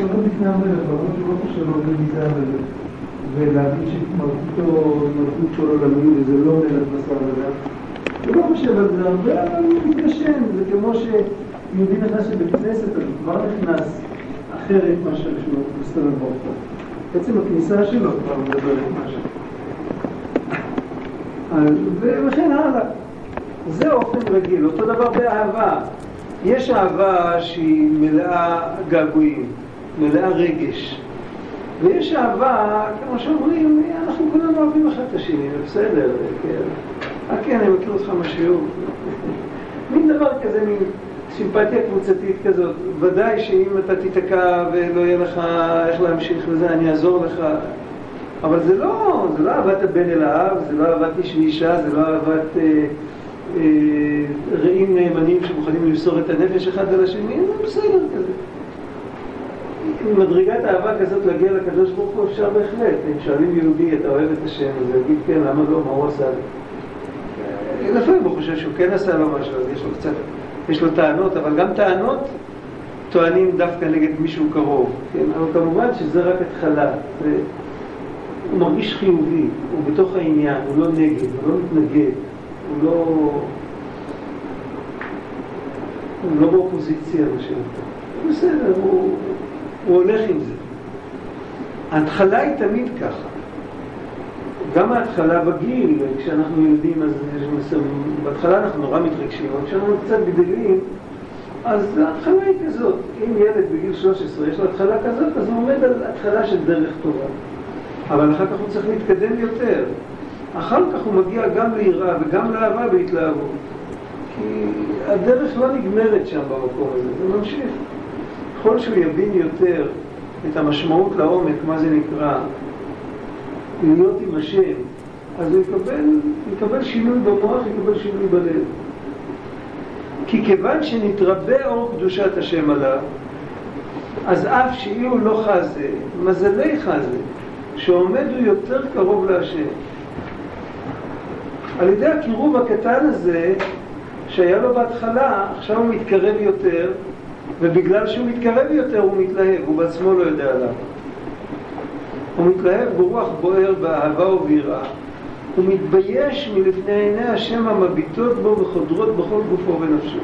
שעומד לפני המלך, למרות שהוא לא חושב על מי זה המלך, ולהגיד שמלכותו, מלכות כל עולמי, וזה לא מלך בשר ודם. הוא לא חושב על זה הרבה, אבל הוא מתגשם, זה כמו שיהודי נכנס לבית כנסת, אז כבר נכנס אחרת מאשר כשהוא מסתובב ברחוב. עצם הכניסה שלו כבר מדברת משהו. וכן הלאה. זה אופן רגיל, אותו דבר באהבה. יש אהבה שהיא מלאה געגועים, מלאה רגש. ויש אהבה, כמו שאומרים, אנחנו כולנו אוהבים אחד את השני, זה בסדר, כן. אה כן, אני מכיר אותך מהשיעור. מין דבר כזה, מין סימפתיה קבוצתית כזאת. ודאי שאם אתה תיתקע ולא יהיה לך איך להמשיך וזה, אני אעזור לך. אבל זה לא, זה לא אהבת הבן אל האב, זה לא אהבת איש ואישה, זה לא אהבת אה, אה, רעים נאמנים שמוכנים למסור את הנפש אחד על השני, זה בסדר כזה. מדרגת אהבה כזאת להגיע לקדוש ברוך הוא אפשר בהחלט. אם שואלים יהודי, אתה אוהב את השם, אז יגיד כן, למה לא, מה הוא עשה לי? לפעמים הוא חושב שהוא כן עשה לו משהו, אז יש לו קצת, יש לו טענות, אבל גם טענות טוענים דווקא נגד מישהו קרוב, כן? אבל כמובן שזה רק התחלה. זה... הוא מרגיש חיובי, הוא בתוך העניין, הוא לא נגד, הוא לא מתנגד, הוא לא... הוא לא באופוזיציה, מה שנקרא. בסדר, הוא, הוא הולך עם זה. ההתחלה היא תמיד ככה. גם ההתחלה בגיל, כשאנחנו ילדים, אז יש מסוים, בהתחלה אנחנו נורא מתרגשים, אבל כשאנחנו קצת גדלים, אז ההתחלה היא כזאת. אם ילד בגיל 13 יש לו התחלה כזאת, אז הוא עומד על התחלה של דרך טובה. אבל אחר כך הוא צריך להתקדם יותר. אחר כך הוא מגיע גם ליראה וגם לאהבה בהתלהבות. כי הדרך לא נגמרת שם במקום הזה, זה ממשיך. ככל שהוא יבין יותר את המשמעות לעומק, מה זה נקרא, להיות עם השם, אז הוא יקבל, יקבל שינוי במוח, יקבל שינוי בלב. כי כיוון שנתרבה אור קדושת השם עליו, אז אף שיהיו לא חזה, מזלי חזה, שעומד הוא יותר קרוב להשם. על ידי הקירוב הקטן הזה, שהיה לו בהתחלה, עכשיו הוא מתקרב יותר, ובגלל שהוא מתקרב יותר הוא מתלהב, הוא בעצמו לא יודע למה. הוא מתלהב ברוח בוער באהבה וביראה. הוא מתבייש מלפני עיני השם המביטות בו וחודרות בכל גופו ונפשו.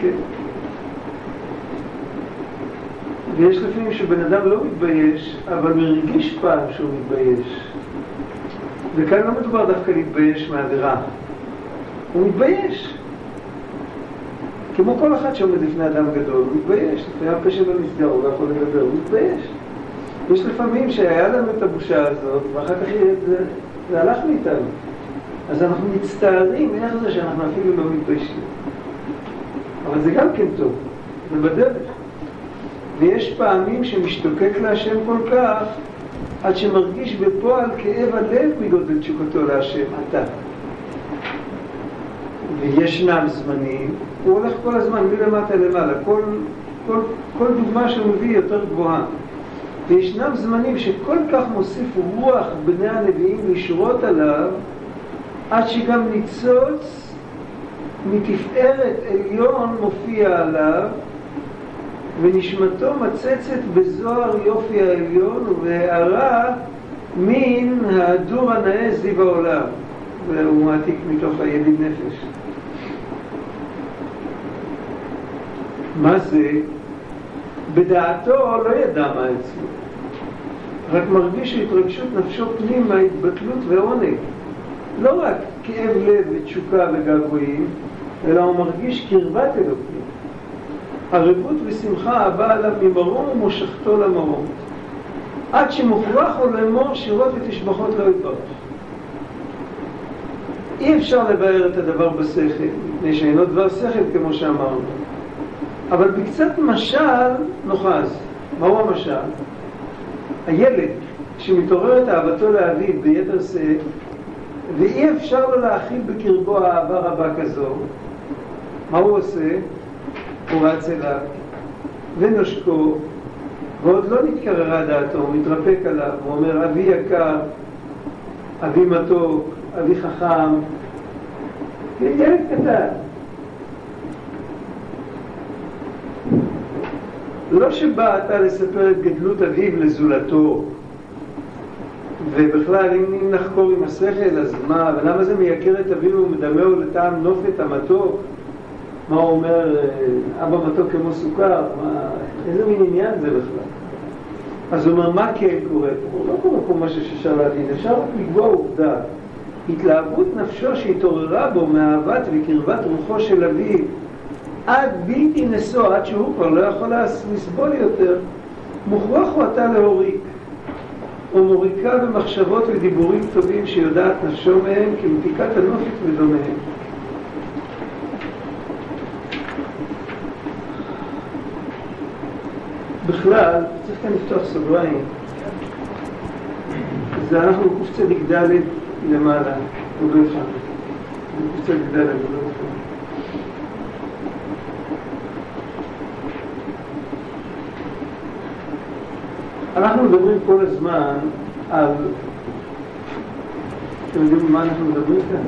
כן. ויש לפעמים שבן אדם לא מתבייש, אבל מרגיש פעם שהוא מתבייש. וכאן לא מדובר דווקא להתבייש מהעבירה. הוא מתבייש. כמו כל אחד שעומד לפני אדם גדול, הוא מתבייש. לפעמים הפה שלו נסגר, הוא לא יכול לדבר, הוא מתבייש. יש לפעמים שהיה לנו את הבושה הזאת, ואחר כך זה, זה הלך מאיתנו. אז אנחנו מצטערים איך זה שאנחנו אפילו לא מתביישים. אבל זה גם כן טוב, זה בדרך. ויש פעמים שמשתוקק להשם כל כך, עד שמרגיש בפועל כאב הלב מגודל תשוקתו להשם, אתה. וישנם זמנים, הוא הולך כל הזמן מלמטה למעלה, כל, כל, כל דוגמה שהוא מביא יותר גבוהה. וישנם זמנים שכל כך מוסיף רוח בני הנביאים לשרות עליו, עד שגם ניצוץ מתפארת עליון מופיע עליו, ונשמתו מצצת בזוהר יופי העליון ובהערה מן ההדור הנאה זיו העולם. והוא מעתיק מתוך הידיד נפש. מה זה? בדעתו לא ידע מה אצלו, רק מרגיש התרגשות נפשו פנים מההתבטלות ועונג. לא רק כאב לב ותשוקה וגעגועים, אלא הוא מרגיש קרבת אלוקים. ערבות ושמחה הבאה עליו ממרום ומושכתו למרום. עד שמוכרח הוא לאמור שירות ותשבחות לא יתברך. אי אפשר לבאר את הדבר בשכל, מפני שאינו דבר שכל כמו שאמרנו. אבל בקצת משל נוחז. מהו המשל? הילד שמתעוררת אהבתו לאביו ביתר שאת, ואי אפשר לו להכיל בקרבו אהבה רבה כזו, מה הוא עושה? הוא רץ אליו ונושקו, ועוד לא נתקררה דעתו, הוא מתרפק עליו, הוא אומר, אבי יקר, אבי מתוק, אבי חכם, ילד קטן. לא שבא אתה לספר את גדלות אביו לזולתו, ובכלל, אם, אם נחקור עם השכל, אז מה, ולמה זה מייקר את אביו ומדמהו לטעם נופת המתוק? מה הוא אומר, אה, אבא מתוק כמו סוכר? מה, איזה מין עניין זה בכלל? אז הוא אומר, מה כן קורה פה? לא קורה פה משהו שאפשר להבין, אפשר רק לקבוע עובדה. התלהבות נפשו שהתעוררה בו מאהבת וקרבת רוחו של אביו עד בלתי נשוא, עד שהוא כבר לא יכול לסבול יותר, מוכרח הוא אתה להוריק. ומוריקה במחשבות ודיבורים טובים שיודעת נפשו מהם כמתיקת הנופת ודומיהם. בכלל, צריך כאן לפתוח סוגריים. זה אנחנו קצ"ד למעלה, עוד לא התחלנו. קצ"ד, עוד לא התחלנו. אנחנו מדברים כל הזמן על... אתם יודעים מה אנחנו מדברים כאן?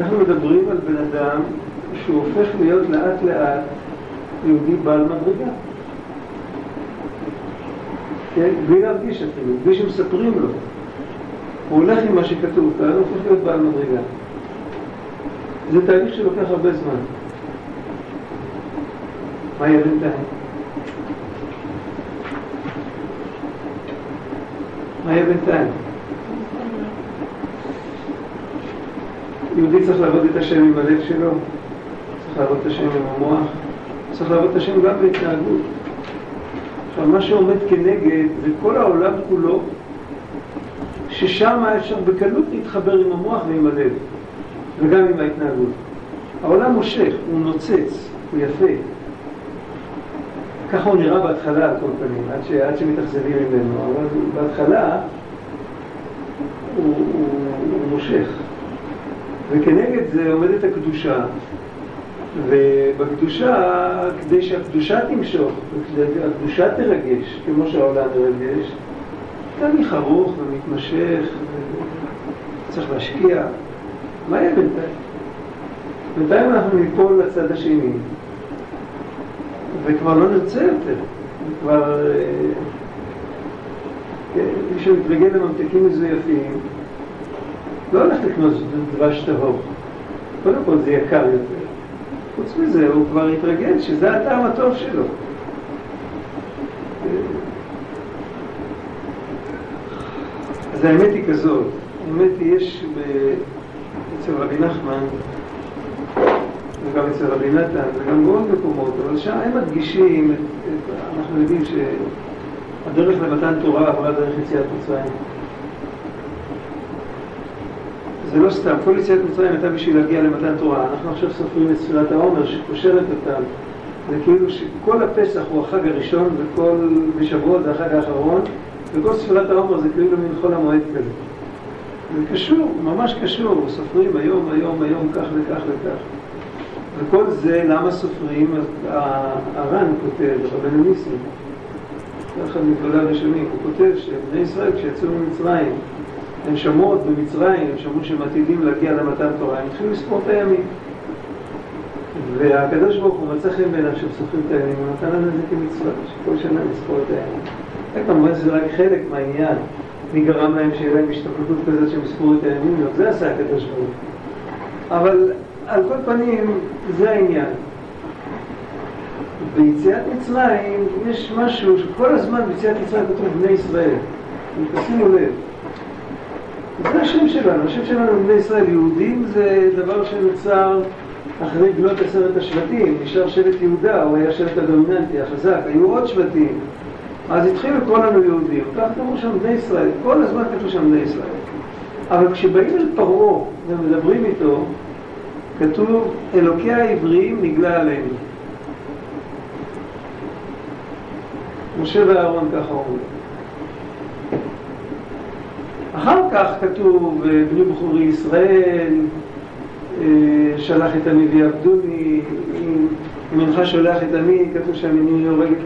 אנחנו מדברים על בן אדם שהוא הופך להיות לאט לאט יהודי בעל מדרגה. כן? בלי להרגיש אפילו, בלי שמספרים לו. הוא הולך עם מה שכתוב כאן, הוא הופך להיות בעל מדרגה. זה תהליך שלוקח הרבה זמן. מה יהיה בינתיים? מה יהיה בינתיים? יהודי צריך לעבוד את השם עם הלב שלו, צריך לעבוד את השם עם המוח, צריך לעבוד את השם גם בהתנהגות. עכשיו, מה שעומד כנגד זה כל העולם כולו, ששם אפשר בקלות להתחבר עם המוח ועם הלב, וגם עם ההתנהגות. העולם מושך, הוא נוצץ, הוא יפה. ככה הוא נראה בהתחלה על כל פנים, עד, ש... עד שמתאכזבים ממנו, אבל בהתחלה הוא, הוא, הוא מושך. וכנגד זה עומדת הקדושה, ובקדושה, כדי שהקדושה תמשוך, וכדי שהקדושה תרגש, כמו שהעולם מרגש, תהליך ארוך ומתמשך, וצריך להשקיע. מה יהיה בינתיים? בינתיים אנחנו ניפול לצד השני. וכבר לא נרצה יותר. כבר... אה, כן, מי שמתרגל לממתקים מזויפים, לא הולך לקנות דבש טהור. קודם כל זה יקר יותר. חוץ מזה, הוא כבר התרגל שזה הטעם הטוב שלו. אז האמת היא כזאת, האמת היא, יש אצל רבי נחמן וגם אצל רבי נתן, וגם בעוד מקומות, אבל שם הם מדגישים, אנחנו יודעים שהדרך למתן תורה עברה דרך יציאת מצרים. זה לא סתם, כל יציאת מצרים הייתה בשביל להגיע למתן תורה. אנחנו עכשיו סופרים את ספירת העומר שקושרת אותם. זה כאילו שכל הפסח הוא החג הראשון וכל בשבועות זה החג האחרון, וכל ספירת העומר זה כאילו מין חול המועד כזה. זה קשור, ממש קשור, סופרים היום, היום, היום, כך וכך וכך. וכל זה, למה סופרים? הר"ן כותב, רבנו ניסים, אחד מגדולי הראשונים, הוא כותב שבני ישראל כשיצאו ממצרים, הם שמעו עוד במצרים, הם שמעו שהם עתידים להגיע למתן תורה, הם התחילו לספור את הימים. והקדוש ברוך הוא מצא חן בעיניו שהם סופרים את הימים, הוא נתן לנו את זה כמצווה, שכל שנה נספור את הימים. וכמובן שזה רק חלק מהעניין. מי גרם להם שיהיה להם השתפלות כזאת שהם יספרו את הימים? זה עשה הקדוש ברוך הוא. אבל על כל פנים, זה העניין. ביציאת מצרים יש משהו שכל הזמן ביציאת מצרים כתוב בני ישראל. תשימו לב. זה השם שלנו, השם שלנו בני ישראל. יהודים זה דבר שנוצר אחרי גלות עשרת השבטים. נשאר שבט יהודה, הוא היה שבט הדומיננטי, החזק. היו עוד שבטים. אז התחילו לקרוא לנו יהודים. כך קראו שם בני ישראל. כל הזמן כתוב שם בני ישראל. אבל כשבאים אל פרעה ומדברים איתו, כתוב, אלוקי העבריים נגלה עלינו. משה ואהרון ככה אומרים. אחר כך כתוב, בני בחורי ישראל, אה, שלח את עמי ויעבדוני, אם אינך שולח את עמי, כתוב שם, אני יורג את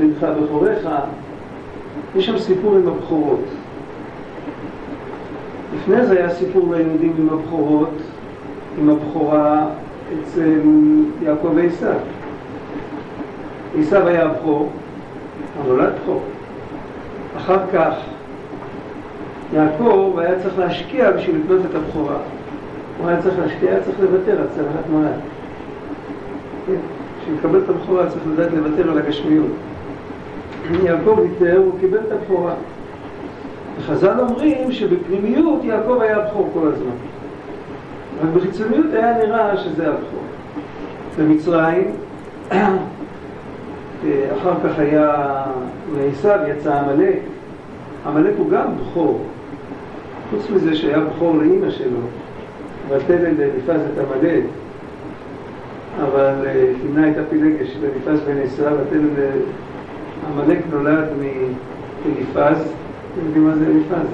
בנך בכוריך. יש שם סיפור עם הבכורות. לפני זה היה סיפור ליהודים עם הבכורות, עם הבכורה אצל יעקב ועשיו. עשיו היה הבכור, אבל נולד בכור. אחר כך יעקב היה צריך להשקיע בשביל לקנות את הבכורה. הוא היה צריך להשקיע, היה צריך לוותר על צלחת מולד. כן, בשביל לקבל את הבכורה צריך לדעת לוותר על הגשמיות. יעקב ויתר, הוא קיבל את הבכורה. וחז"ל אומרים שבפנימיות יעקב היה הבכור כל הזמן. רק בחיצוניות היה נראה שזה הבכור. במצרים, אחר כך היה, מעשיו יצא עמלק. עמלק הוא גם בכור. חוץ מזה שהיה בכור לאימא שלו, ותלם אליפז את עמלק, אבל אה, הייתה פילגש אליפז בן עשרה, ותלם עמלק נולד מאליפז, אתם יודעים מה זה אליפז?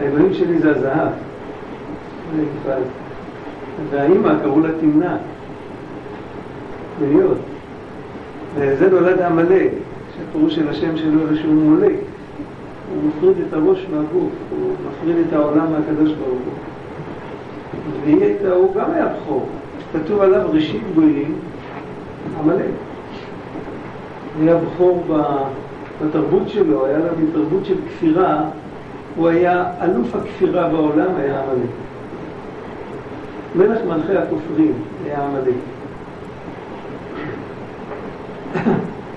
האלוהים שלי זה הזהב. והאימא קראו לה תמנע, להיות. וזה נולד עמלק, שהפירוש של השם שלו זה שהוא מולק. הוא מפריד את הראש מהגוף, הוא מפריד את העולם מהקדוש ברוך הוא. והיא הוא גם היה בכור. כתוב עליו ראשית גויים, עמלק. היה בכור בתרבות שלו, היה לו תרבות של כפירה, הוא היה אלוף הכפירה בעולם, היה עמלק. מלך מלכי הכופרים היה עמלק.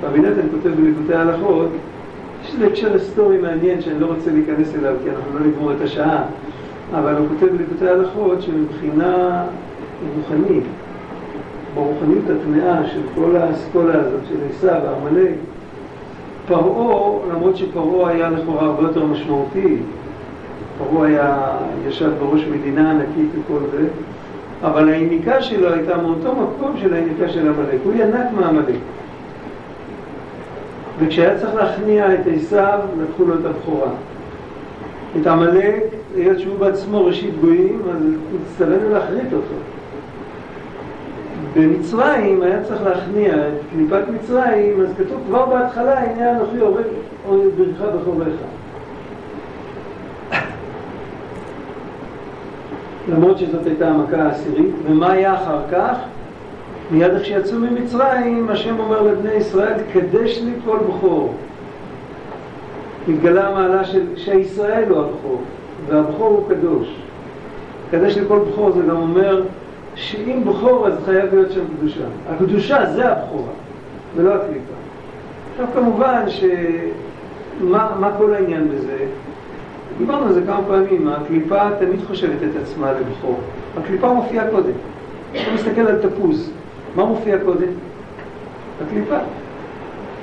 רבי נתן כותב בליקוטי ההלכות, יש איזה הקשר היסטורי מעניין שאני לא רוצה להיכנס אליו כי אנחנו לא נגמור את השעה, אבל הוא כותב בליקוטי ההלכות שמבחינה רוחנית, ברוחניות הטמאה של כל האסכולה הזאת של עשיו ועמלק, פרעה, למרות שפרעה היה לכאורה הרבה יותר משמעותי, פרעה היה, ישב בראש מדינה ענקית וכל זה, אבל היניקה שלו הייתה מאותו מקום של היניקה של עמלק, הוא ינק מעמלק. וכשהיה צריך להכניע את עשיו, לקחו לו את הבכורה. את עמלק, היות שהוא בעצמו ראשית גויים, אז הצטווינו להחריט אותו. במצרים היה צריך להכניע את קליפת מצרים, אז כתוב כבר בהתחלה, הנה אנוכי הורג ברך בחוריך. למרות שזאת הייתה המכה העשירית, ומה היה אחר כך? מיד איך שיצאו ממצרים, השם אומר לבני ישראל, קדש לי כל בכור. התגלה המעלה של, שישראל הוא הבכור, והבכור הוא קדוש. קדש לי כל בכור זה גם אומר שאם בכור אז חייב להיות שם קדושה. הקדושה זה הבכורה, ולא הקליפה. עכשיו כמובן שמה מה כל העניין בזה? דיברנו על זה כמה פעמים, הקליפה תמיד חושבת את עצמה לבכור. הקליפה מופיעה קודם. אתה מסתכל על תפוז, מה מופיע קודם? הקליפה.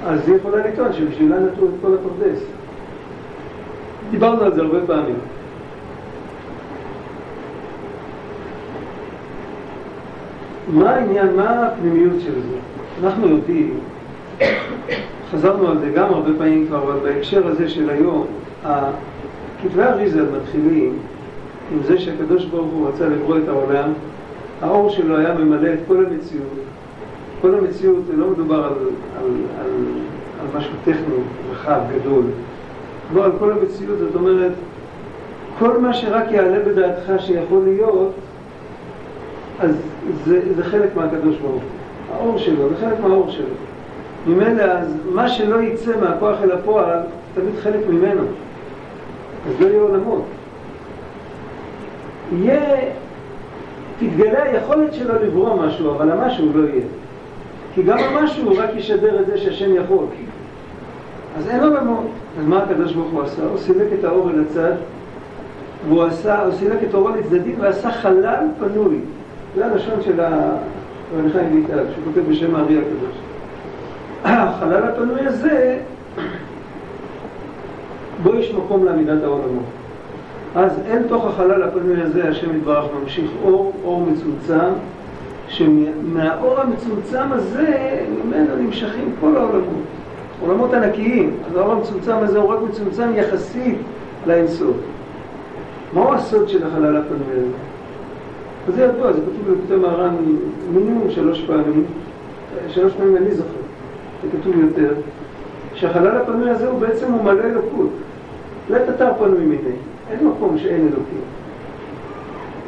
אז היא יכולה לטעון שבשבילה נטעו את כל הפרדס. דיברנו על זה הרבה פעמים. מה העניין, מה הפנימיות של זה? אנחנו יודעים, חזרנו על זה גם הרבה פעמים כבר, אבל בהקשר הזה של היום, כתבי אריזל מתחילים עם זה שהקדוש ברוך הוא רצה לברוא את העולם האור שלו היה ממלא את כל המציאות. כל המציאות, לא מדובר על, על, על, על משהו טכני, רחב, גדול. לא על כל המציאות, זאת אומרת, כל מה שרק יעלה בדעתך שיכול להיות, אז זה, זה חלק מהקדוש ברוך הוא. האור שלו, זה חלק מהאור שלו. ממילא, אז מה שלא יצא מהכוח אל הפועל, תמיד חלק ממנו. אז לא יהיו עולמות. יהיה תתגלה היכולת שלו לברוא משהו, אבל המשהו לא יהיה. כי גם המשהו רק ישדר את זה שהשם יכול. אז אין עולמות. אז מה הקדוש ברוך הוא עשה? הוא סילק את האור אל הצד, והוא עשה, הוא סילק את אורו לצדדים ועשה חלל פנוי. זה הלשון של רבי חיים שהוא כותב בשם הארי הקדוש. החלל הפנוי הזה, בו יש מקום לעמידת העולמות. אז אל תוך החלל הפנוי הזה השם יתברך ממשיך אור, אור מצומצם, שמהאור המצומצם הזה, ממנו נמשכים כל העולמות. עולמות ענקיים. אז האור המצומצם הזה הוא רק מצומצם יחסית לאינסוף. מהו הסוד של החלל הפנוי הזה? אז זה ידוע, זה כתוב בכתב מהר"ן מינימום שלוש פעמים, שלוש פעמים אני זוכר, זה כתוב יותר, שהחלל הפנוי הזה הוא בעצם הוא מלא אלוקות. לא תתר פנוי מיני. אין מקום שאין אלוקים.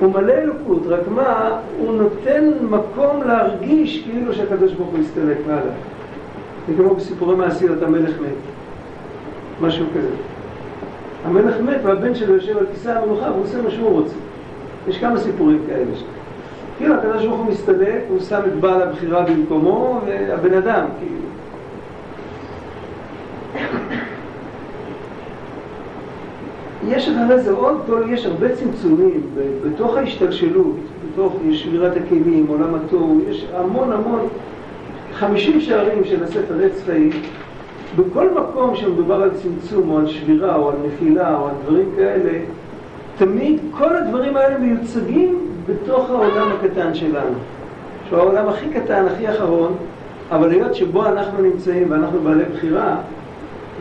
הוא מלא אלוקות, רק מה, הוא נותן מקום להרגיש כאילו שהקדוש ברוך הוא הסתלק מעליו. זה כמו בסיפורי מעשיות, המלך מת. משהו כזה. המלך מת והבן שלו יושב על כיסא המלוכה והוא עושה מה שהוא רוצה. יש כמה סיפורים כאלה. כאילו הקדוש ברוך הוא מסתלק, הוא שם את בעל הבחירה במקומו, והבן אדם, כאילו. יש אחרי זה עוד כל, יש הרבה צמצומים בתוך ההשתלשלות, בתוך שבירת הכלים, עולם התוהו, יש המון המון, חמישים שערים של הספר עץ חיים, בכל מקום שמדובר על צמצום או על שבירה או על נפילה או על דברים כאלה, תמיד כל הדברים האלה מיוצגים בתוך העולם הקטן שלנו, שהוא העולם הכי קטן, הכי אחרון, אבל היות שבו אנחנו נמצאים ואנחנו בעלי בחירה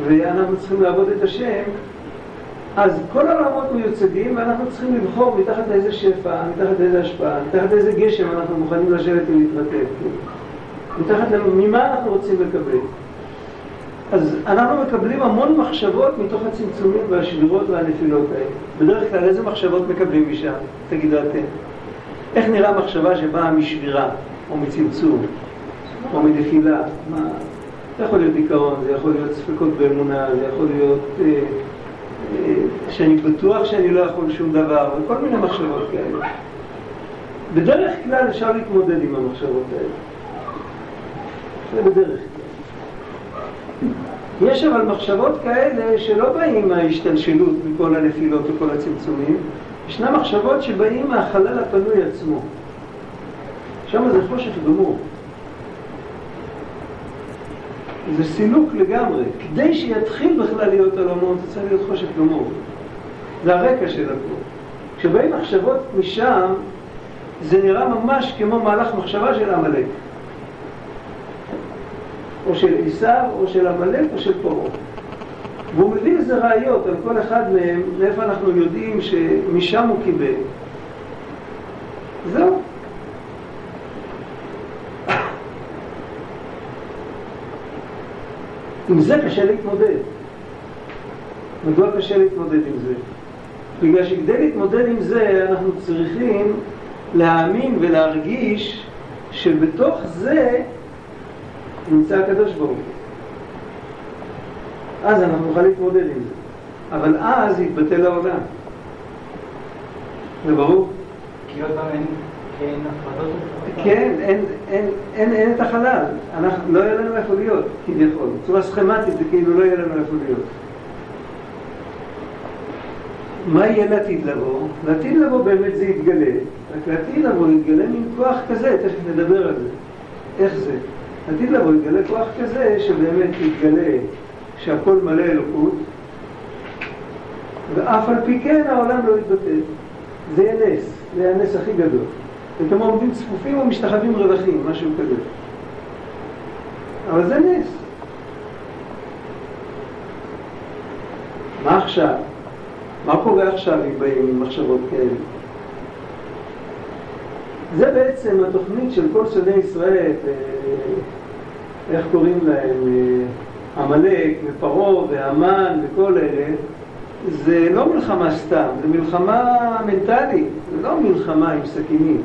ואנחנו צריכים לעבוד את השם, אז כל העולמות מיוצגים ואנחנו צריכים לבחור מתחת לאיזה שפע, מתחת לאיזה השפעה, מתחת לאיזה גשם אנחנו מוכנים לשבת ולהתרטב. מתחת ל... ממה אנחנו רוצים לקבל. אז אנחנו מקבלים המון מחשבות מתוך הצמצומים והשבירות והנפילות האלה. בדרך כלל איזה מחשבות מקבלים משם? תגידו אתם. איך נראה מחשבה שבאה משבירה, או מצמצום, או מנפילה? מה? זה יכול להיות דיכאון, זה יכול להיות ספקות באמונה, זה יכול להיות אה, שאני בטוח שאני לא יכול שום דבר, וכל מיני מחשבות כאלה. בדרך כלל אפשר להתמודד עם המחשבות האלה. זה בדרך כלל. יש אבל מחשבות כאלה שלא באים מההשתלשלות מכל הנפילות וכל הצמצומים, ישנן מחשבות שבאים מהחלל הפנוי עצמו. שם זה חושך גמור. זה סילוק לגמרי. כדי שיתחיל בכלל להיות עולמות, זה צריך להיות חושך גמור. זה הרקע של הכל. כשבאים מחשבות משם, זה נראה ממש כמו מהלך מחשבה של עמלק. או של עשיו, או של עמלק, או של פרעה. והוא מביא איזה ראיות על כל אחד מהם, מאיפה אנחנו יודעים שמשם הוא קיבל. זהו. עם זה קשה להתמודד. מדוע קשה להתמודד עם זה? בגלל שכדי להתמודד עם זה אנחנו צריכים להאמין ולהרגיש שבתוך זה נמצא הקדוש ברוך הוא. אז אנחנו נוכל להתמודד עם זה. אבל אז יתבטל העולם. זה ברור? כי עוד פעם אין... כן, אין, את החלל, לא יהיה לנו איפה להיות, כביכול. בצורה סכמטית זה כאילו לא יהיה לנו איפה להיות. מה יהיה לעתיד לבוא? לעתיד לבוא באמת זה יתגלה, רק לעתיד לבוא יתגלה מין כוח כזה, תכף נדבר על זה. איך זה? לעתיד לבוא יתגלה כוח כזה שבאמת יתגלה שהכל מלא אלוקות, ואף על פי כן העולם לא יתבטל. זה יהיה נס, זה יהיה הנס הכי גדול. כמו עומדים צפופים או משתחווים רווחים, משהו כזה. אבל זה נס. מה עכשיו? מה קורה עכשיו אם באים עם מחשבות כאלה? זה בעצם התוכנית של כל שונאי ישראל, אה, איך קוראים להם, אה, עמלק ופרעה והמן וכל אלה, זה לא מלחמה סתם, זה מלחמה מנטלית, זה לא מלחמה עם סכינים.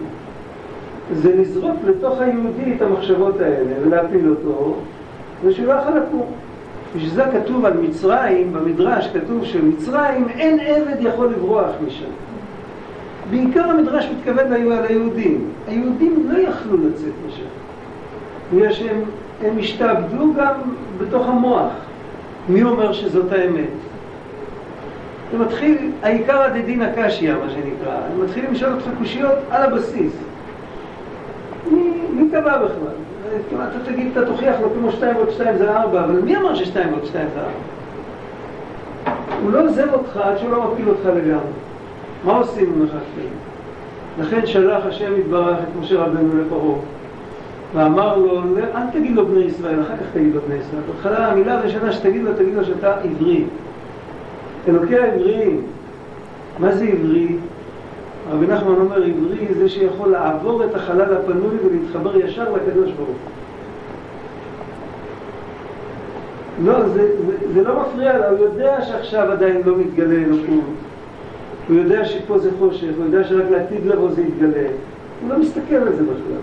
זה לזרוק לתוך היהודי את המחשבות האלה ולהפיל אותו, ושהוא לא יכול לקום. בשביל זה כתוב על מצרים, במדרש כתוב שמצרים אין עבד יכול לברוח משם. בעיקר המדרש מתכוון על היהודים. היהודים לא יכלו לצאת משם. בגלל שהם הם השתעבדו גם בתוך המוח. מי אומר שזאת האמת? זה מתחיל, העיקר הדדין הקשיא, מה שנקרא. הם מתחילים לשאול אותך קושיות על הבסיס. מי, קבע בכלל? אתה תגיד, אתה תוכיח לו כמו שתיים ועוד שתיים זה ארבע, אבל מי אמר ששתיים ועוד שתיים זה ארבע? הוא לא עוזב אותך עד שהוא לא מפיל אותך לגמרי. מה עושים אם מחכים? לכן שלח השם יתברך את משה רבנו לפרעה ואמר לו, אל תגיד לו בני ישראל, אחר כך תגיד לו בני ישראל. בהתחלה המילה הראשונה שתגיד לו, תגיד לו שאתה עברי. אלוקי העבריים. מה זה עברי? רבי נחמן אומר, עברי זה שיכול לעבור את החלל הפנוי ולהתחבר ישר לקדוש ברוך לא, זה, זה, זה לא מפריע לה, הוא יודע שעכשיו עדיין לא מתגלה אלוקות. הוא יודע שפה זה חושך, הוא יודע שרק לעתיד לבוא זה יתגלה. הוא לא מסתכל על זה בכלל.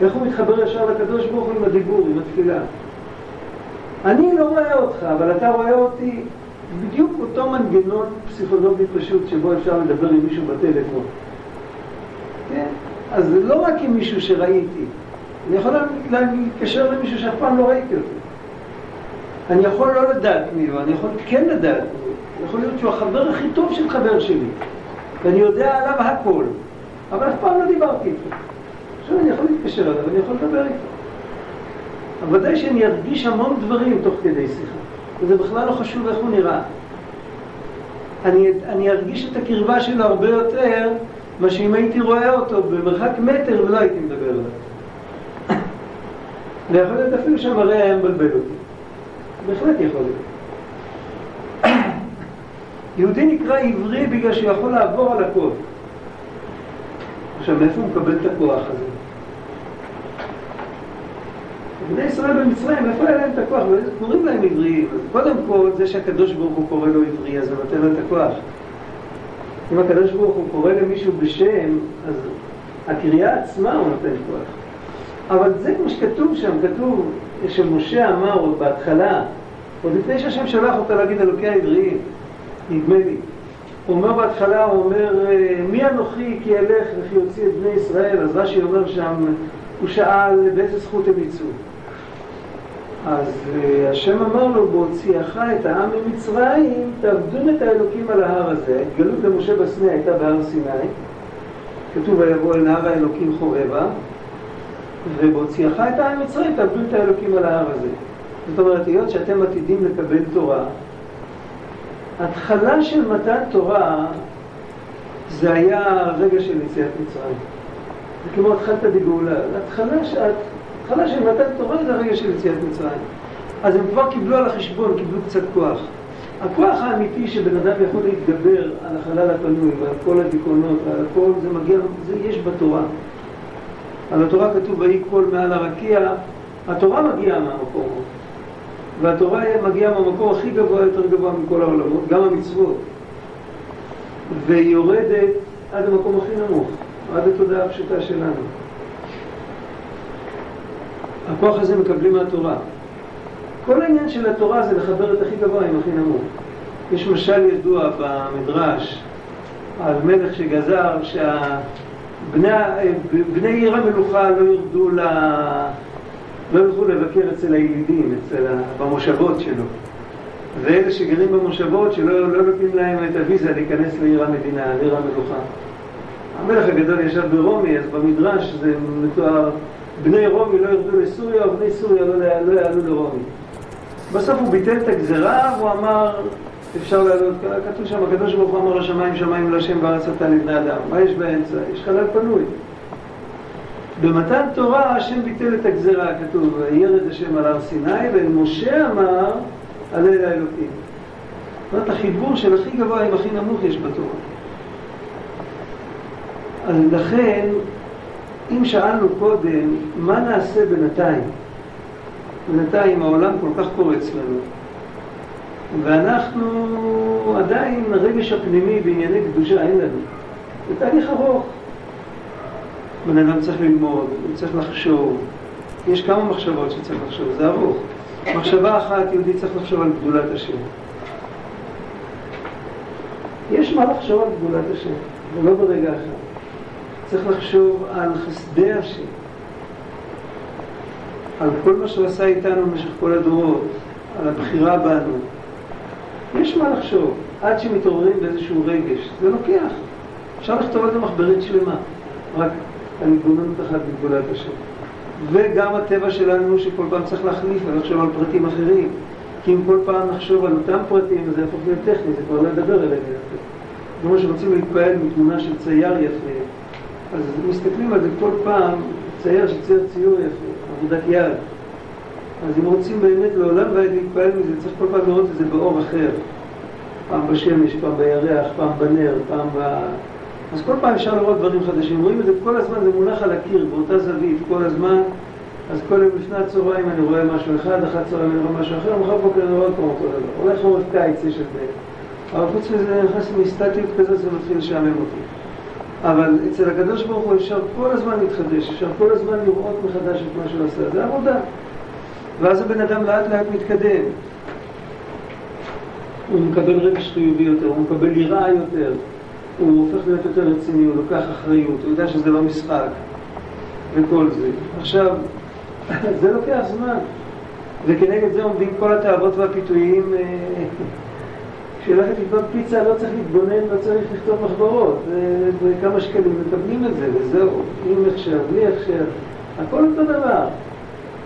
איך הוא מתחבר ישר לקדוש ברוך הוא עם הדיבור, עם התפילה. אני לא רואה אותך, אבל אתה רואה אותי בדיוק אותו מנגנון פסיכולוגי פשוט שבו אפשר לדבר עם מישהו בטלפון. כן? אז זה לא רק עם מישהו שראיתי, אני יכול להתקשר למישהו שאף פעם לא ראיתי אותו. אני יכול לא לדעת מי הוא, אני יכול כן לדעת מי. יכול להיות שהוא החבר הכי טוב של חבר שלי, ואני יודע עליו הכל, אבל אף פעם לא דיברתי איתו. עכשיו אני יכול להתקשר אליו, אני יכול לדבר איתו. אבל ודאי שאני ארגיש המון דברים תוך כדי שיחה, וזה בכלל לא חשוב איך הוא נראה. אני, אני ארגיש את הקרבה שלו הרבה יותר מה שאם הייתי רואה אותו במרחק מטר ולא הייתי מדבר עליו. ויכול להיות אפילו שהמראה היה מבלבל אותי. בהחלט יכול להיות. יהודי נקרא עברי בגלל שהוא יכול לעבור על הכל. עכשיו, מאיפה הוא מקבל את הכוח הזה? בני ישראל במצרים, איפה היה להם את הכוח? קוראים להם עבריים. קודם כל, זה שהקדוש ברוך הוא קורא לו עברי, אז זה נותן לו את הכוח. אם הקדוש ברוך הוא קורא למישהו בשם, אז הקריאה עצמה הוא נותן כוח. אבל זה כמו שכתוב שם, כתוב שמשה אמר עוד בהתחלה, עוד לפני שהשם שלח אותה להגיד אלוקי העבריים, נדמה לי. הוא אומר בהתחלה, הוא אומר, מי אנוכי כי אלך וכי יוציא את בני ישראל? אז רש"י אומר שם, הוא שאל באיזה זכות הם יצאו. אז uh, השם אמר לו, בהוציאך את העם ממצרים, תעבדון את האלוקים על ההר הזה. התגלות למשה בסנה הייתה בהר סיני. כתוב, ויבוא אל נהר האלוקים חורבה, ובהוציאך את העם ממצרים, תעבדו את האלוקים על ההר הזה. זאת אומרת, היות שאתם עתידים לקבל תורה, התחלה של מתן תורה זה היה הרגע של יציאת מצרים. זה כמו התחלת בגאולה. התחלה, התחלה של מתן תורה זה הרגע של יציאת מצרים. אז הם כבר קיבלו על החשבון, קיבלו קצת כוח. הכוח האמיתי שבן אדם יכול להתגבר על החלל הפנוי ועל כל הדיכאונות ועל הכל, זה מגיע, זה יש בתורה. על התורה כתוב ויהי קול מעל הרקיע, התורה מגיעה מהמקום, והתורה מגיעה מהמקום הכי גבוה, יותר גבוה מכל העולמות, גם המצוות, והיא יורדת עד המקום הכי נמוך, עד התודעה הפשוטה שלנו. הכוח הזה מקבלים מהתורה. כל העניין של התורה זה לחבר את הכי גבוה עם הכי נמוך. יש משל ידוע במדרש על מלך שגזר שבני עיר המלוכה לא ירדו ל... לא ילכו לבקר אצל הילידים, אצל ה... במושבות שלו. ואלה שגרים במושבות שלא לא נותנים להם את הוויזה להיכנס לעיר המדינה, לעיר המלוכה. המלך הגדול ישב ברומי, אז במדרש זה מתואר בני רומי לא ירדו לסוריה, ובני סוריה לא, לא יעלו לרומי. בסוף הוא ביטל את הגזרה, והוא אמר, אפשר לעלות, כתוב שם, הקדוש ברוך הוא אמר השמיים שמיים לא השם וארץ אתה לבני אדם. מה יש באמצע? יש חלל פנוי. במתן תורה השם ביטל את הגזרה, כתוב, ירד השם על הר סיני, ומשה אמר, עלה אל האלוקים. זאת אומרת, החיבור של הכי גבוה עם הכי נמוך יש בתורה. אז לכן, אם שאלנו קודם, מה נעשה בינתיים? בינתיים העולם כל כך קורץ לנו, ואנחנו עדיין, הרגש הפנימי בענייני קדושה אין לנו. זה תהליך ארוך. בן אדם צריך ללמוד, הוא צריך לחשוב. יש כמה מחשבות שצריך לחשוב, זה ארוך. מחשבה אחת, יהודי צריך לחשוב על גדולת השם. יש מה לחשוב על גדולת השם, ולא ברגע אחד. צריך לחשוב על חסדי השם, על כל מה שהוא עשה איתנו במשך כל הדורות, על הבחירה בנו. יש מה לחשוב, עד שמתעוררים באיזשהו רגש. זה לוקח. אפשר לכתוב על זה מחברית שלמה, רק התבוננות אחת בגבולת השם. וגם הטבע שלנו שכל פעם צריך להחליף ולחשוב על פרטים אחרים. כי אם כל פעם נחשוב על אותם פרטים, זה יהפוך להיות טכני, זה כבר לא ידבר אליהם. כמו שרוצים להתפעל מתמונה של צייר יפה, אז מסתכלים על זה כל פעם, צייר שצייר ציור יפה, עבודת יד. אז אם רוצים באמת לעולם ועד להתפעל מזה, צריך כל פעם לראות את זה באור אחר. פעם בשמש, פעם בירח, פעם בנר, פעם ב... אז כל פעם אפשר לראות דברים חדשים. רואים את זה כל הזמן, זה מונח על הקיר, באותה זווית, כל הזמן. אז כל יום לפני הצהריים אני רואה משהו אחד, אחת צהריים אני רואה משהו אחר, מחר בוקר אני רואה פעם אותו דבר. אולי חורף קיץ יש את זה. אבל חוץ מזה נכנס מסטטיות כזה, זה מתחיל לשעמם אותי. אבל אצל הקדוש ברוך הוא אפשר כל הזמן להתחדש, אפשר כל הזמן לראות מחדש את מה שהוא עשה, זה עבודה. ואז הבן אדם לאט לאט מתקדם. הוא מקבל רגש חיובי יותר, הוא מקבל יראה יותר, הוא הופך להיות יותר רציני, הוא לוקח אחריות, הוא יודע שזה לא משחק, וכל זה. עכשיו, זה לוקח זמן, וכנגד זה עומדים כל התאוות והפיתויים. אה, כשהיא הולכת לקנות פיצה לא צריך להתבונן, לא צריך לכתוב מחברות, וכמה שקלים מקבלים את זה, וזהו, עם הכשר, בלי הכשר, הכל אותו דבר.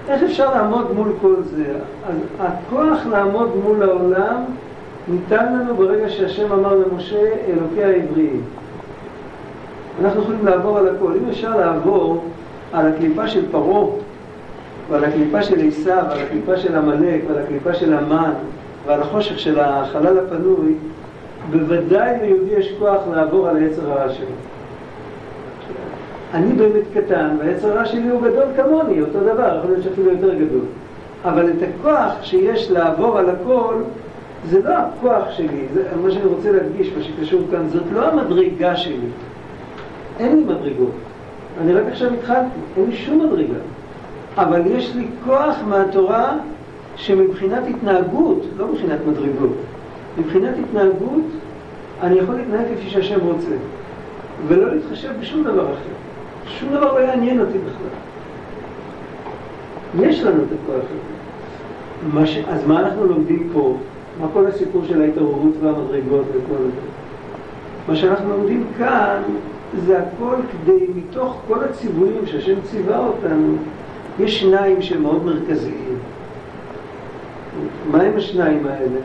איך אפשר לעמוד מול כל זה? אז הכוח לעמוד מול העולם ניתן לנו ברגע שהשם אמר למשה, אלוקי העבריים. אנחנו יכולים לעבור על הכל. אם אפשר לעבור על הקליפה של פרעה, ועל הקליפה של עשיו, ועל הקליפה של עמלק, ועל הקליפה של המן, ועל החושך של החלל הפנוי, בוודאי ליהודי יש כוח לעבור על היצר הרע שלו. אני באמת קטן, והיצר הרע שלי הוא גדול כמוני, אותו דבר, יכול להיות שאפילו יותר גדול. אבל את הכוח שיש לעבור על הכל, זה לא הכוח שלי, זה מה שאני רוצה להדגיש, מה שקשור כאן, זאת לא המדרגה שלי. אין לי מדרגות. אני רק עכשיו התחלתי, אין לי שום מדרגה. אבל יש לי כוח מהתורה שמבחינת התנהגות, לא מבחינת מדרגות, מבחינת התנהגות אני יכול להתנהג כפי שהשם רוצה, ולא להתחשב בשום דבר אחר. שום דבר לא יעניין אותי בכלל. יש לנו את הכוח הזה. ש... אז מה אנחנו לומדים פה? מה כל הסיפור של ההתעוררות והמדרגות וכל זה? מה שאנחנו לומדים כאן זה הכל כדי, מתוך כל הציוויים שהשם ציווה אותנו, יש שניים שהם מאוד מרכזיים. מה הם השניים האלה?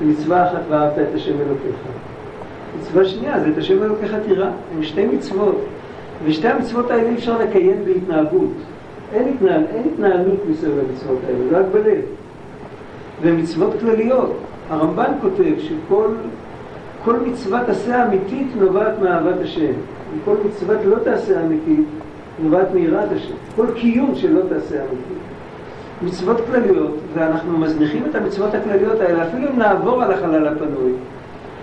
מצווה אחת ואהבת את השם אלוקיך. מצווה שנייה זה את השם אלוקיך תירא. הם שתי מצוות. ושתי המצוות האלה אי אפשר לקיים בהתנהגות. אין, התנהל, אין התנהלות מסביב למצוות האלה, זה רק בלב. והן מצוות כלליות. הרמב"ן כותב שכל כל מצוות עשה אמיתית נובעת מאהבת השם. וכל מצוות לא תעשה אמיתית נובעת מיראת השם. כל קיום שלא תעשה אמיתית. מצוות כלליות, ואנחנו מזניחים את המצוות הכלליות האלה, אפילו אם נעבור על החלל הפנוי,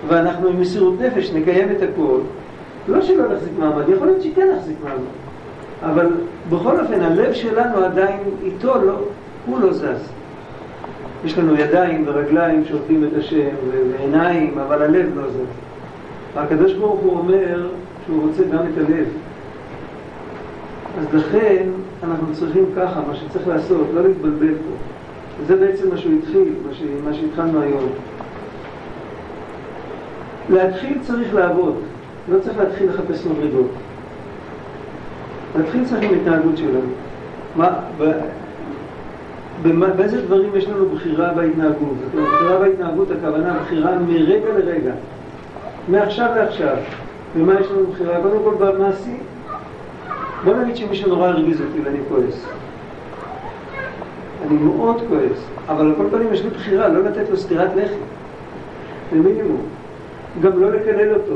ואנחנו עם מסירות נפש נקיים את הכל, לא שלא נחזיק מעמד, יכול להיות שכן נחזיק מעמד, אבל בכל אופן הלב שלנו עדיין איתו, לא, הוא לא זז. יש לנו ידיים ורגליים שעובדים את השם ועיניים, אבל הלב לא זז. הקדוש ברוך הוא אומר שהוא רוצה גם את הלב. אז לכן אנחנו צריכים ככה, מה שצריך לעשות, לא להתבלבל פה. וזה בעצם מה שהוא התחיל, מה, ש... מה שהתחלנו היום. להתחיל צריך לעבוד, לא צריך להתחיל לחפש מדרגות. להתחיל צריך עם התנהגות שלנו. מה, ב... במה, באיזה דברים יש לנו בחירה בהתנהגות? בחירה בהתנהגות, הכוונה בחירה מרגע לרגע, מעכשיו לעכשיו. ומה יש לנו בחירה? קודם כל במעשי, בוא נגיד שמישהו נורא הרגיז אותי ואני כועס. אני מאוד כועס, אבל על כל פנים יש לי בחירה לא לתת לו סטירת לחי. זה מינימום. גם לא לקלל אותו.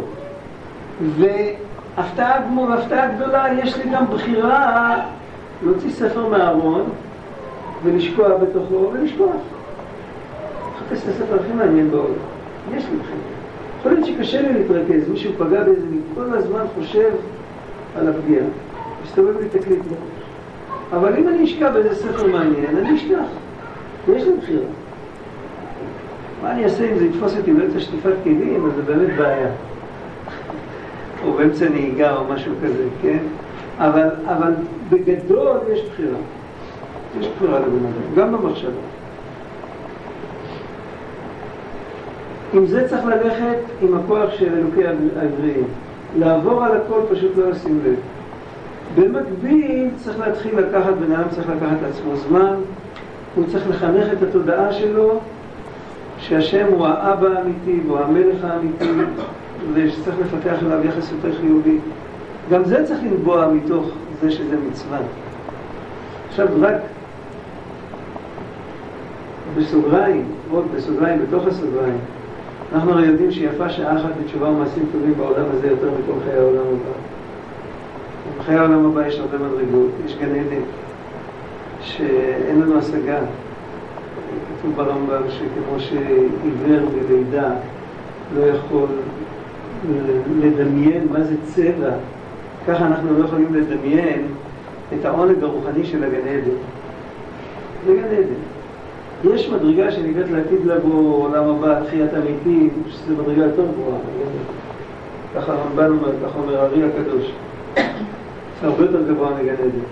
והפתעה גמור, הפתעה גדולה, יש לי גם בחירה להוציא ספר מהארון ולשקוע בתוכו ולשכוח. לחפש את הספר הכי מעניין בעולם. יש לי בחירה. יכול להיות שקשה לי להתרכז, מישהו פגע באיזה, אני כל הזמן חושב על הפגיעה. מסתובב לי תקליט בראש. אבל אם אני אשכח באיזה ספר מעניין, אני אשכח. יש לי בחירה. מה אני אעשה אם זה יתפוס אותי באמצע שטיפת כלים, אז זה באמת בעיה. או באמצע נהיגה או משהו כזה, כן? אבל, אבל בגדול יש בחירה. יש בחירה לבן אדם, גם במחשבה. עם זה צריך ללכת עם הכוח של אלוקי העבריים. לעבור על הכל פשוט לא לשים לב. במקביל צריך להתחיל לקחת, בן אדם צריך לקחת לעצמו זמן, הוא צריך לחנך את התודעה שלו שהשם הוא האבא האמיתי והוא המלך האמיתי ושצריך לפתח אליו יחס יותר חיובי. גם זה צריך לנבוע מתוך זה שזה מצווה. עכשיו רק בסוגריים, עוד בסוגריים, בתוך הסוגריים, אנחנו הרי יודעים שיפה שעה אחת בתשובה ומעשים טובים בעולם הזה יותר מכל חיי העולם הבא. בחיי העולם הבא יש הרבה מדרגות, יש גן עדן, שאין לנו השגה. כתוב ברמב"ם שכמו שעיוור בלידה לא יכול לדמיין מה זה צבע, ככה אנחנו לא יכולים לדמיין את העונג הרוחני של הגן עדן. זה גן עדן. יש מדרגה שנקראת לעתיד לבוא עולם הבא, תחיית המתים, שזו מדרגה יותר גבוהה. ככה הרמב"ן אומר, ככה אומר הארי הקדוש. זה הרבה יותר גבוה מגן עדן.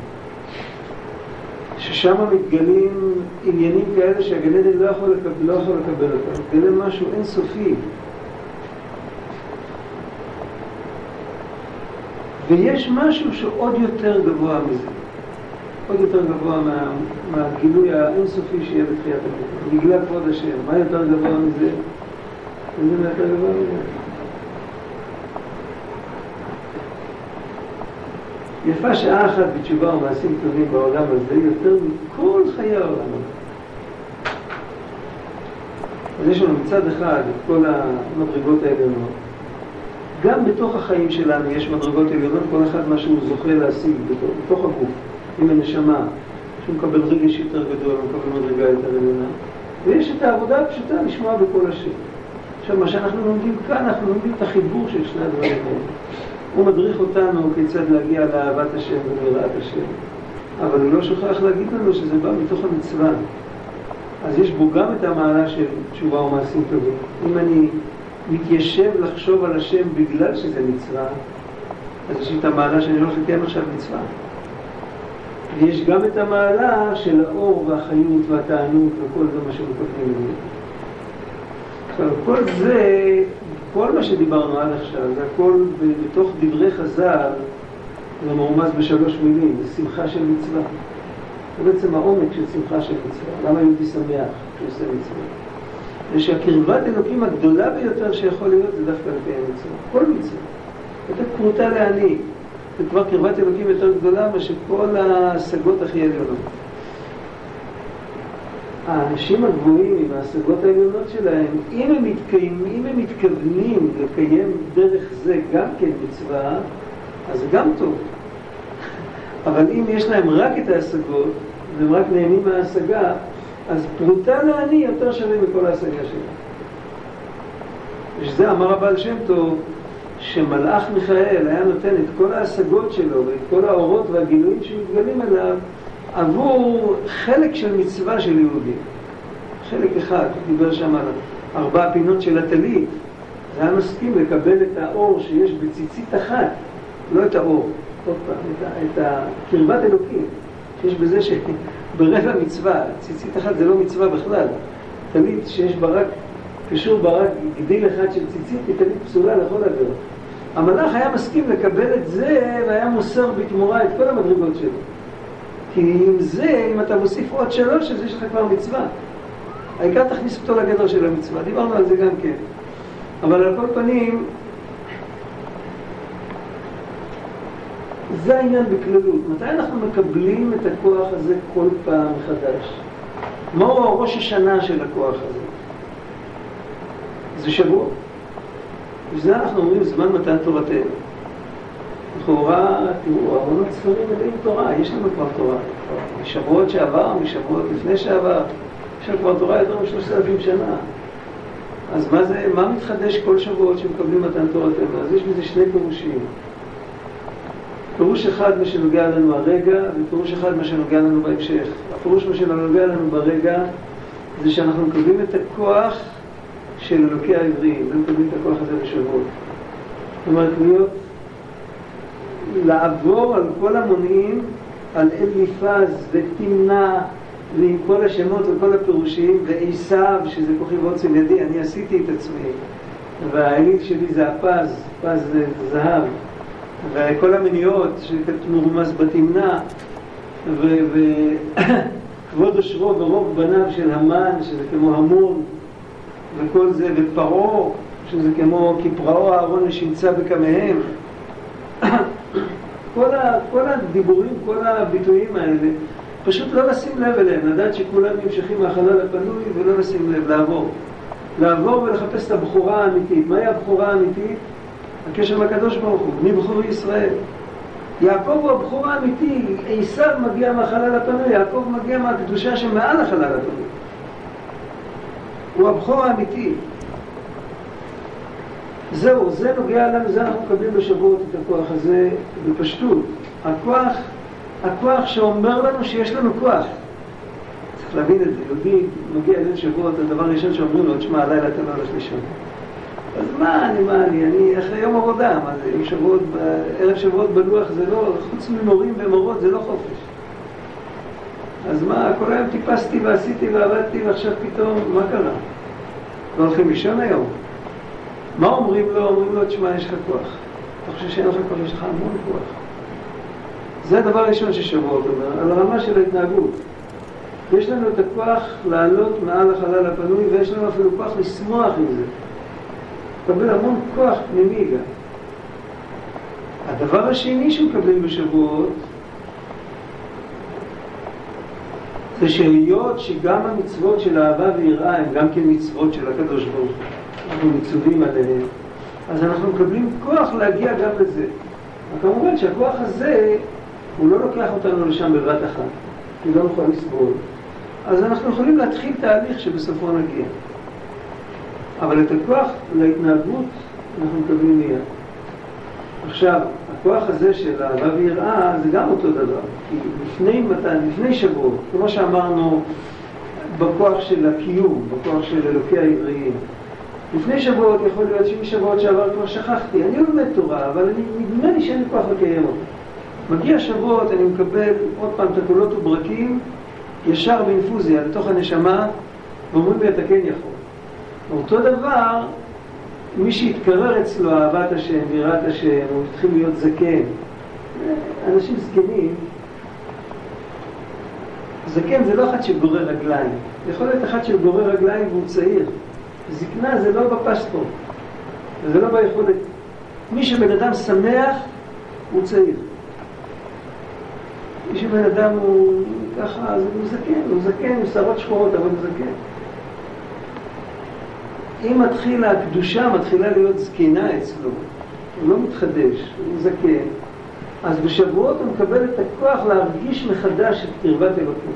ששם מתגלים עניינים כאלה שהגן עדן לא יכול לקבל, לא יכול לקבל אותם. מתגלה משהו אינסופי. ויש משהו שעוד יותר גבוה מזה. עוד יותר גבוה מה, מהגילוי האינסופי שיהיה בתחיית המתים. בגלל כבוד השם. מה יותר גבוה מזה? איזה יותר גבוה מזה? יפה שעה אחת בתשובה ומעשים טובים בעולם הזה יותר מכל חיי העולם הזה. אז יש לנו מצד אחד את כל המדרגות העליונות. גם בתוך החיים שלנו יש מדרגות עליונות, כל אחד מה שהוא זוכה להשיג בתוך, בתוך הגוף, עם הנשמה, שהוא מקבל רגש יותר גדול, הוא מקבל מדרגה יותר עליונה. ויש את העבודה הפשוטה לשמוע בקול השם. עכשיו, מה שאנחנו לומדים כאן, אנחנו לומדים את החיבור של שני הדברים האלה. הוא מדריך אותנו כיצד להגיע לאהבת השם וליראת השם. אבל הוא לא שוכח להגיד לנו שזה בא מתוך המצווה. אז יש בו גם את המעלה של תשובה ומעשים טובים. אם אני מתיישב לחשוב על השם בגלל שזה מצווה, אז יש לי את המעלה שאני הולך לקיים עכשיו מצווה. ויש גם את המעלה של האור והחיות והתענות וכל זה מה שמקבלים מזה. עכשיו, כל זה כל מה שדיברנו עד עכשיו, זה הכל בתוך דברי חז"ל, זה מרומז בשלוש מילים, זה שמחה של מצווה. זה בעצם העומק של שמחה של מצווה. למה יהודי שמח כשהוא עושה מצווה? זה שהקרבת אלוקים הגדולה ביותר שיכול להיות זה דווקא לקיים מצווה. כל מצווה. לתת פרוטה לעני. זה כבר קרבת אלוקים יותר גדולה מאשר כל ההשגות הכי עליונות. האנשים הגבוהים עם ההשגות העליונות שלהם, אם הם, מתקיים, אם הם מתכוונים לקיים דרך זה גם כן מצווה, אז זה גם טוב. אבל אם יש להם רק את ההשגות, והם רק נהנים מההשגה, אז פרוטה לעני יותר שווה מכל ההשגה שלהם. ושזה אמר הבעל שם טוב, שמלאך מיכאל היה נותן את כל ההשגות שלו ואת כל האורות והגילויים שמתגלים עליו עבור חלק של מצווה של יהודים. חלק אחד, דיבר שם על ארבע פינות של הטלית, זה היה מסכים לקבל את האור שיש בציצית אחת, לא את האור, עוד פעם, את, את הקרבת אלוקים, שיש בזה שברבע מצווה, ציצית אחת זה לא מצווה בכלל, טלית שיש בה רק, קשור בה רק גדיל אחד של ציצית, היא טלית פסולה לכל הדבר. המלאך היה מסכים לקבל את זה והיה מוסר בתמורה את כל המדרגות שלו. כי עם זה, אם אתה מוסיף עוד שלוש, אז יש לך כבר מצווה. העיקר תכניס אותו לגדר של המצווה. דיברנו על זה גם כן. אבל על כל פנים, זה העניין בכללות. מתי אנחנו מקבלים את הכוח הזה כל פעם מחדש? מהו ראש השנה של הכוח הזה? זה שבוע. וזה אנחנו אומרים זמן מתן תורתנו. לכאורה, תראו, ארונות ספרים מלאים תורה, יש לנו כבר תורה. משבועות שעבר, משבועות לפני שעבר, יש לנו כבר תורה יותר משלושת אלפים שנה. אז מה זה, מה מתחדש כל שבועות שמקבלים מתן תורתנו? אז יש בזה שני פירושים. פירוש אחד מה שנוגע לנו הרגע, ופירוש אחד מה שנוגע לנו בהמשך. הפירוש מה שנוגע לנו ברגע, זה שאנחנו מקבלים את הכוח של אלוקי העברים, ומקבלים את הכוח הזה בשבועות. זאת אומרת, להיות לעבור על כל המונים, על אליפז ותמנע ועם כל השמות וכל הפירושים, ועשיו, שזה כוחי ועוצם ידי, אני עשיתי את עצמי, והאליל שלי זה הפז, פז זה זהב, וכל המניעות שמרומז בתמנע, וכבוד אושרו ברוב בניו של המן, שזה כמו המון, וכל זה, ופרעה, שזה כמו כפרעו אהרון לשמצה בקמיהם. כל, ה, כל הדיבורים, כל הביטויים האלה, פשוט לא לשים לב אליהם, לדעת שכולם נמשכים מהחלל הפנוי ולא לשים לב, לעבור. לעבור ולחפש את הבכורה האמיתית. מהי הבכורה האמיתית? הקשר לקדוש ברוך הוא, בכור ישראל. יעקב הוא הבכור האמיתי, עשיו מגיע מהחלל הפנוי, יעקב מגיע מהקדושה שמעל החלל הפנוי. הוא הבכור האמיתי. זהו, זה נוגע לנו, זה אנחנו מקבלים בשבועות את הכוח הזה בפשטות. הכוח, הכוח שאומר לנו שיש לנו כוח. צריך להבין את זה, יהודי מגיע אלינו שבועות, הדבר הראשון שאומרים לו, תשמע, הלילה אתה לא הולך לישון. אז מה אני, מה אני, אני אחרי יום עבודה, מה זה, יום שבועות, ערב שבועות בלוח זה לא, חוץ ממורים ומורות זה לא חופש. אז מה, כל היום טיפסתי ועשיתי ועבדתי ועכשיו פתאום, מה קרה? לא הולכים לישון היום? מה אומרים לו? אומרים לו, תשמע, יש לך כוח. אתה חושב שאין לך כוח? יש לך המון כוח. זה הדבר הראשון ששבועות אומר, על הרמה של ההתנהגות. יש לנו את הכוח לעלות מעל החלל הפנוי, ויש לנו אפילו כוח לשמוח עם זה. מקבל המון כוח פנימי גם. הדבר השני שמקבלים בשבועות זה שהיות שגם המצוות של אהבה ויראה הן גם כן מצוות של הקדוש ברוך הוא, אנחנו מצווים עליהן, אז אנחנו מקבלים כוח להגיע גם לזה. כמובן שהכוח הזה, הוא לא לוקח אותנו לשם בבת אחת, כי לא נוכל לסבול. אז אנחנו יכולים להתחיל תהליך שבסופו נגיע. אבל את הכוח להתנהגות אנחנו מקבלים מיד. עכשיו, הכוח הזה של אהבה ויראה זה גם אותו דבר. כי לפני מתן, לפני שבוע, כמו שאמרנו, בכוח של הקיום, בכוח של אלוקי העבריים. לפני שבועות יכול להיות שמשבועות שעבר כבר שכחתי, אני לומד תורה, אבל אני, נדמה לי שאין לי כוח לקיים אותה. מגיע שבועות, אני מקבל עוד פעם את הקולות וברקים, ישר באינפוזיה לתוך הנשמה, ואומרים לי אתה כן יכול. אותו דבר, מי שהתקרר אצלו אהבת השם, יראת השם, הוא התחיל להיות זקן. אנשים זקנים, זקן זה לא אחד שגורר רגליים, יכול להיות אחד שגורר רגליים והוא צעיר. זקנה זה לא בפספורט, זה לא ביכולת. מי שבן אדם שמח, הוא צעיר. מי שבן אדם הוא ככה, אז הוא זקן, הוא זקן עם שערות שחורות, אבל הוא זקן. אם מתחילה הקדושה, מתחילה להיות זקנה אצלו, הוא לא מתחדש, הוא זקן, אז בשבועות הוא מקבל את הכוח להרגיש מחדש את קרבת אלוקים.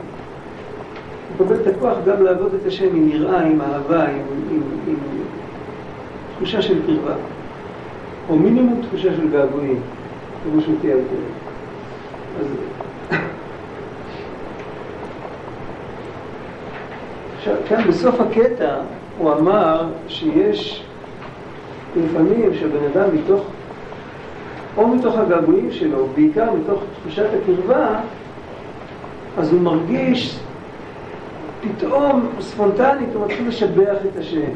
הוא מקבל את הכוח גם לעבוד את השם עם יראה, עם אהבה, עם, עם, עם תחושה של קרבה. או מינימום תחושה של געגועים, כמו שהוא תיאר אז... עכשיו, כאן בסוף הקטע הוא אמר שיש לפעמים שבן אדם מתוך, או מתוך הגעגועים שלו, בעיקר מתוך תחושת הקרבה, אז הוא מרגיש פתאום ספונטנית הוא מתחיל לשבח את השם.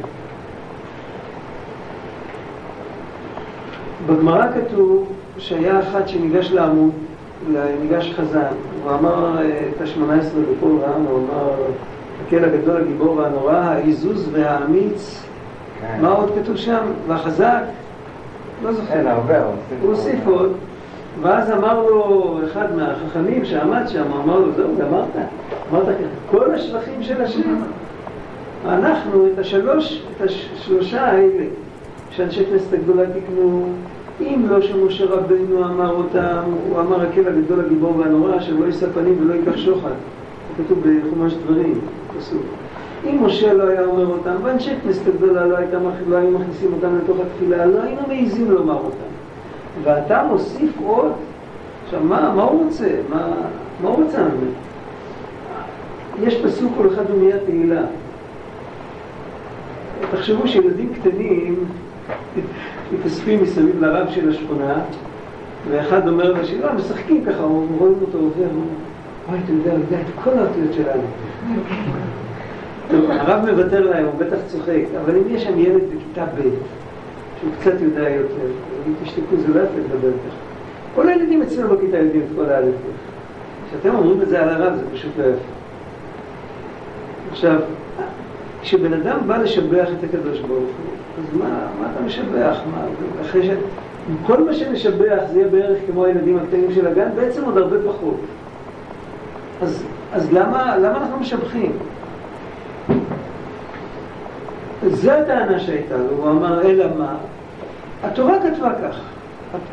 בגמרא כתוב שהיה אחד שניגש לעמוד, ניגש חזן, הוא אמר את השמונה עשרה בקול רם, הוא אמר הקל הגדול, הגיבור והנורא, העיזוז והאמיץ, כן. מה עוד כתוב שם? והחזק? לא זוכר. אין הרבה, הוא הוסיף עוד. ואז אמר לו אחד מהחכמים שעמד שם, אמר לו, זהו, גמרת? אמרת ככה, כל השבחים של השם. אנחנו את השלוש, את השלושה האלה, שאנשי כנסת הגדולה תקנו, אם לא שמשה רבנו אמר אותם, הוא אמר הקל הגדול הגיבור והנורא, שלא יישא פנים ולא ייקח שוחד. זה כתוב בחומש דברים, פסוק. אם משה לא היה אומר אותם, ואנשי כנסת הגדולה לא, לא היו מכניסים אותם לתוך התפילה, לא היינו מעיזים לומר אותם. ואתה מוסיף עוד? עכשיו, מה, מה הוא רוצה? מה, מה הוא רוצה ממנו? יש פסוק כל אחד ומיד תהילה. תחשבו שילדים קטנים מתאספים מסביב לרב של השכונה, ואחד אומר לשני, משחקים ככה, רואים אותו עובר, וואי, אתה יודע, הוא יודע את כל האותיות שלנו. טוב, הרב מוותר להם, הוא בטח צוחק, אבל אם יש שם ילד בכיתה ב', שהוא קצת יודע יותר, אם תשתקו, זה לא יפה לדבר ככה. כל הילדים אצלנו בכיתה יודעים את כל האלף. כשאתם אומרים את זה על הרב, זה פשוט לא יפה. עכשיו, כשבן אדם בא לשבח את הקדוש ברוך הוא, אז מה, מה אתה משבח? מה, אחרי ש... כל מה שנשבח זה יהיה בערך כמו הילדים הקטנים של הגן, בעצם עוד הרבה פחות. אז, אז למה, למה אנחנו משבחים? זו הטענה שהייתה לו, הוא אמר, אלא מה? התורה כתבה כך,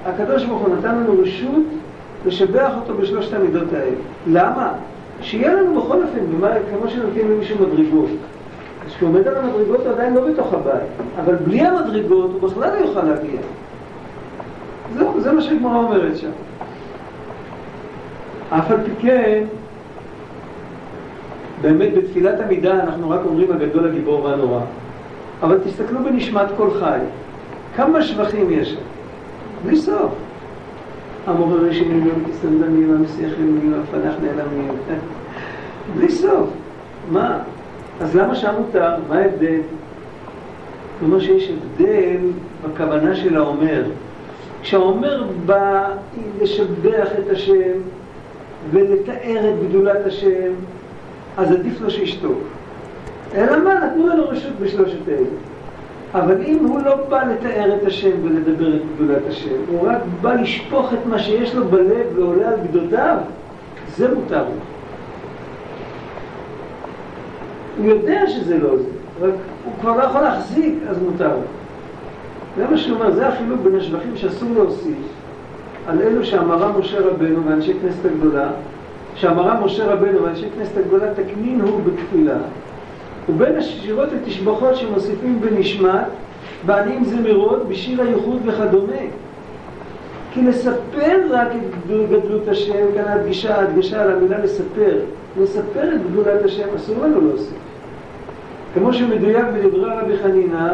הקדוש ברוך הוא נתן לנו רשות לשבח אותו בשלושת המידות האלה. למה? שיהיה לנו בכל אופן, כמו שנותנים למישהו מדרגות. כשהוא עומד על המדרגות הוא עדיין לא בתוך הבית, אבל בלי המדרגות הוא בכלל לא יוכל להגיע. זהו, זה מה שהגמרא אומרת שם. אף על פי כן, באמת בתפילת עמידה אנחנו רק אומרים הגדול הגיבור והנורא. אבל תסתכלו בנשמת כל חי, כמה שבחים יש שם, בלי סוף. המורר ישנים יום כסנדנים, המסיח ימים, המפנח נעלמים, בלי סוף. מה? אז למה שם מותר? מה ההבדל? אומר שיש הבדל בכוונה של האומר. כשהאומר בא לשבח את השם ולתאר את גדולת השם, אז עדיף לו שישתוק. אלא מה? נתנו לנו רשות בשלושת אלה. אבל אם הוא לא בא לתאר את השם ולדבר את גדולת השם, הוא רק בא לשפוך את מה שיש לו בלב ועולה על גדותיו, זה מותר לו. הוא יודע שזה לא זה, רק הוא כבר לא יכול להחזיק, אז מותר לו. זה מה שהוא אומר, זה החילוק בין השבחים שאסור להוסיף על אלו שאמרה משה רבנו ואנשי כנסת הגדולה, שאמרה משה רבנו ואנשי כנסת הגדולה תקנין הוא בתפילה, ובין השירות ותשבחות שמוסיפים בנשמת, בעניים זמירות, בשיר הייחוד וכדומה. כי לספר רק את גדלות השם, כאן ההדגשה, ההדגשה על המילה לספר, לספר את גדולת השם, אסור לנו להוסיף. כמו שמדויק בדברי רבי חנינא,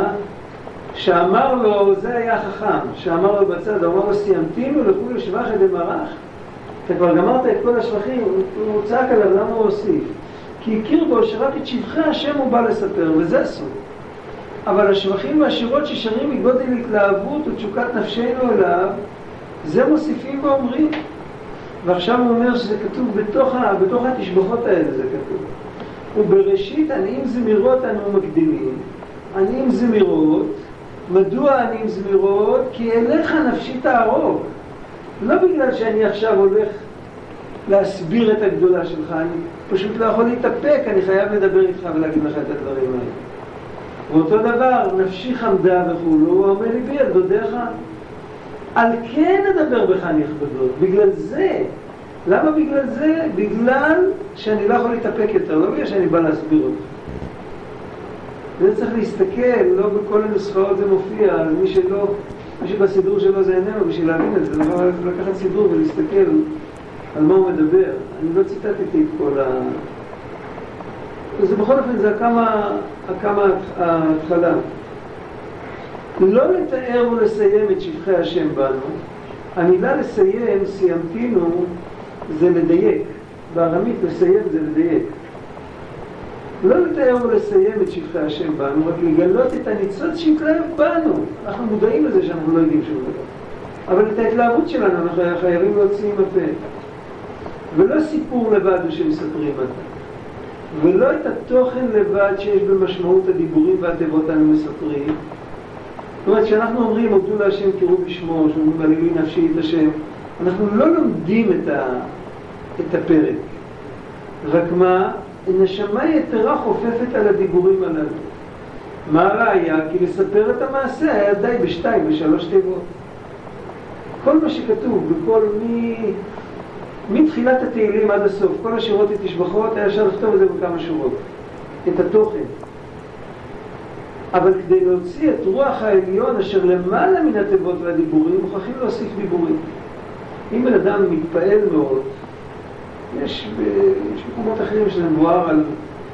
שאמר לו, זה היה החכם, שאמר לו בצד, אמר לו סיימתינו לכו לשבח את דמרח? אתה כבר גמרת את כל השבחים, הוא צעק עליו, למה הוא הוסיף? כי הכיר בו שרק את שבחי השם הוא בא לספר, וזה אסור. אבל השבחים והשירות ששרים מגודל התלהבות ותשוקת נפשנו אליו, זה מוסיפים ואומרים. ועכשיו הוא אומר שזה כתוב בתוך, בתוך התשבחות האלה, זה כתוב. ובראשית עניים זמירות אנו מקדימים, עניים זמירות, מדוע עניים זמירות? כי אליך נפשי תערוב. לא בגלל שאני עכשיו הולך להסביר את הגדולה שלך, אני פשוט לא יכול להתאפק, אני חייב לדבר איתך ולהגיד לך את הדברים האלה. ואותו דבר, נפשי חמדה וכולו, הוא אומר לי בי, דודיך. על כן אדבר בך נכבדות, בגלל זה. למה בגלל זה? בגלל שאני לא יכול להתאפק יותר, לא בגלל שאני בא להסביר אותך. זה צריך להסתכל, לא בכל הנוסחאות זה מופיע, על מי שלא, מי שבסידור שלו זה איננו, בשביל להבין את זה, לא לקחת סידור ולהסתכל על מה הוא מדבר. אני לא ציטטתי את כל ה... זה בכל אופן, זה הכמה, הכמה ההתחלה. לא לתאר ולסיים את שבחי השם בנו. המילה לסיים, סיימתינו, זה לדייק. בארמית לסיים זה לדייק. לא לתאר ולסיים את שבחי השם בנו, רק לגלות את הניצוץ שהתלהב בנו. אנחנו מודעים לזה שאנחנו לא יודעים שום דבר. אבל את ההתלהבות שלנו אנחנו חייבים להוציא עם הפה. ולא סיפור לבד שמספרים עליו. ולא את התוכן לבד שיש במשמעות הדיבורים והתיבות אנו מספרים. זאת אומרת, כשאנחנו אומרים הודו להשם קראו בשמו, שאומרים עלילי נפשי את השם, אנחנו לא לומדים את, ה, את הפרק. רק מה? נשמה יתרה חופפת על הדיבורים הללו. מה הראיה? כי לספר את המעשה היה די בשתיים, בשלוש תיבות. כל מה שכתוב בכל מי... מתחילת התהילים עד הסוף, כל השירות ותשבחות, היה אפשר לכתוב את זה בכמה שורות, את התוכן. אבל כדי להוציא את רוח העליון אשר למעלה מן התיבות והדיבורים, מוכרחים להוסיף דיבורים. אם בן אדם מתפעל מאוד, יש, יש מקומות אחרים שזה מבואר על,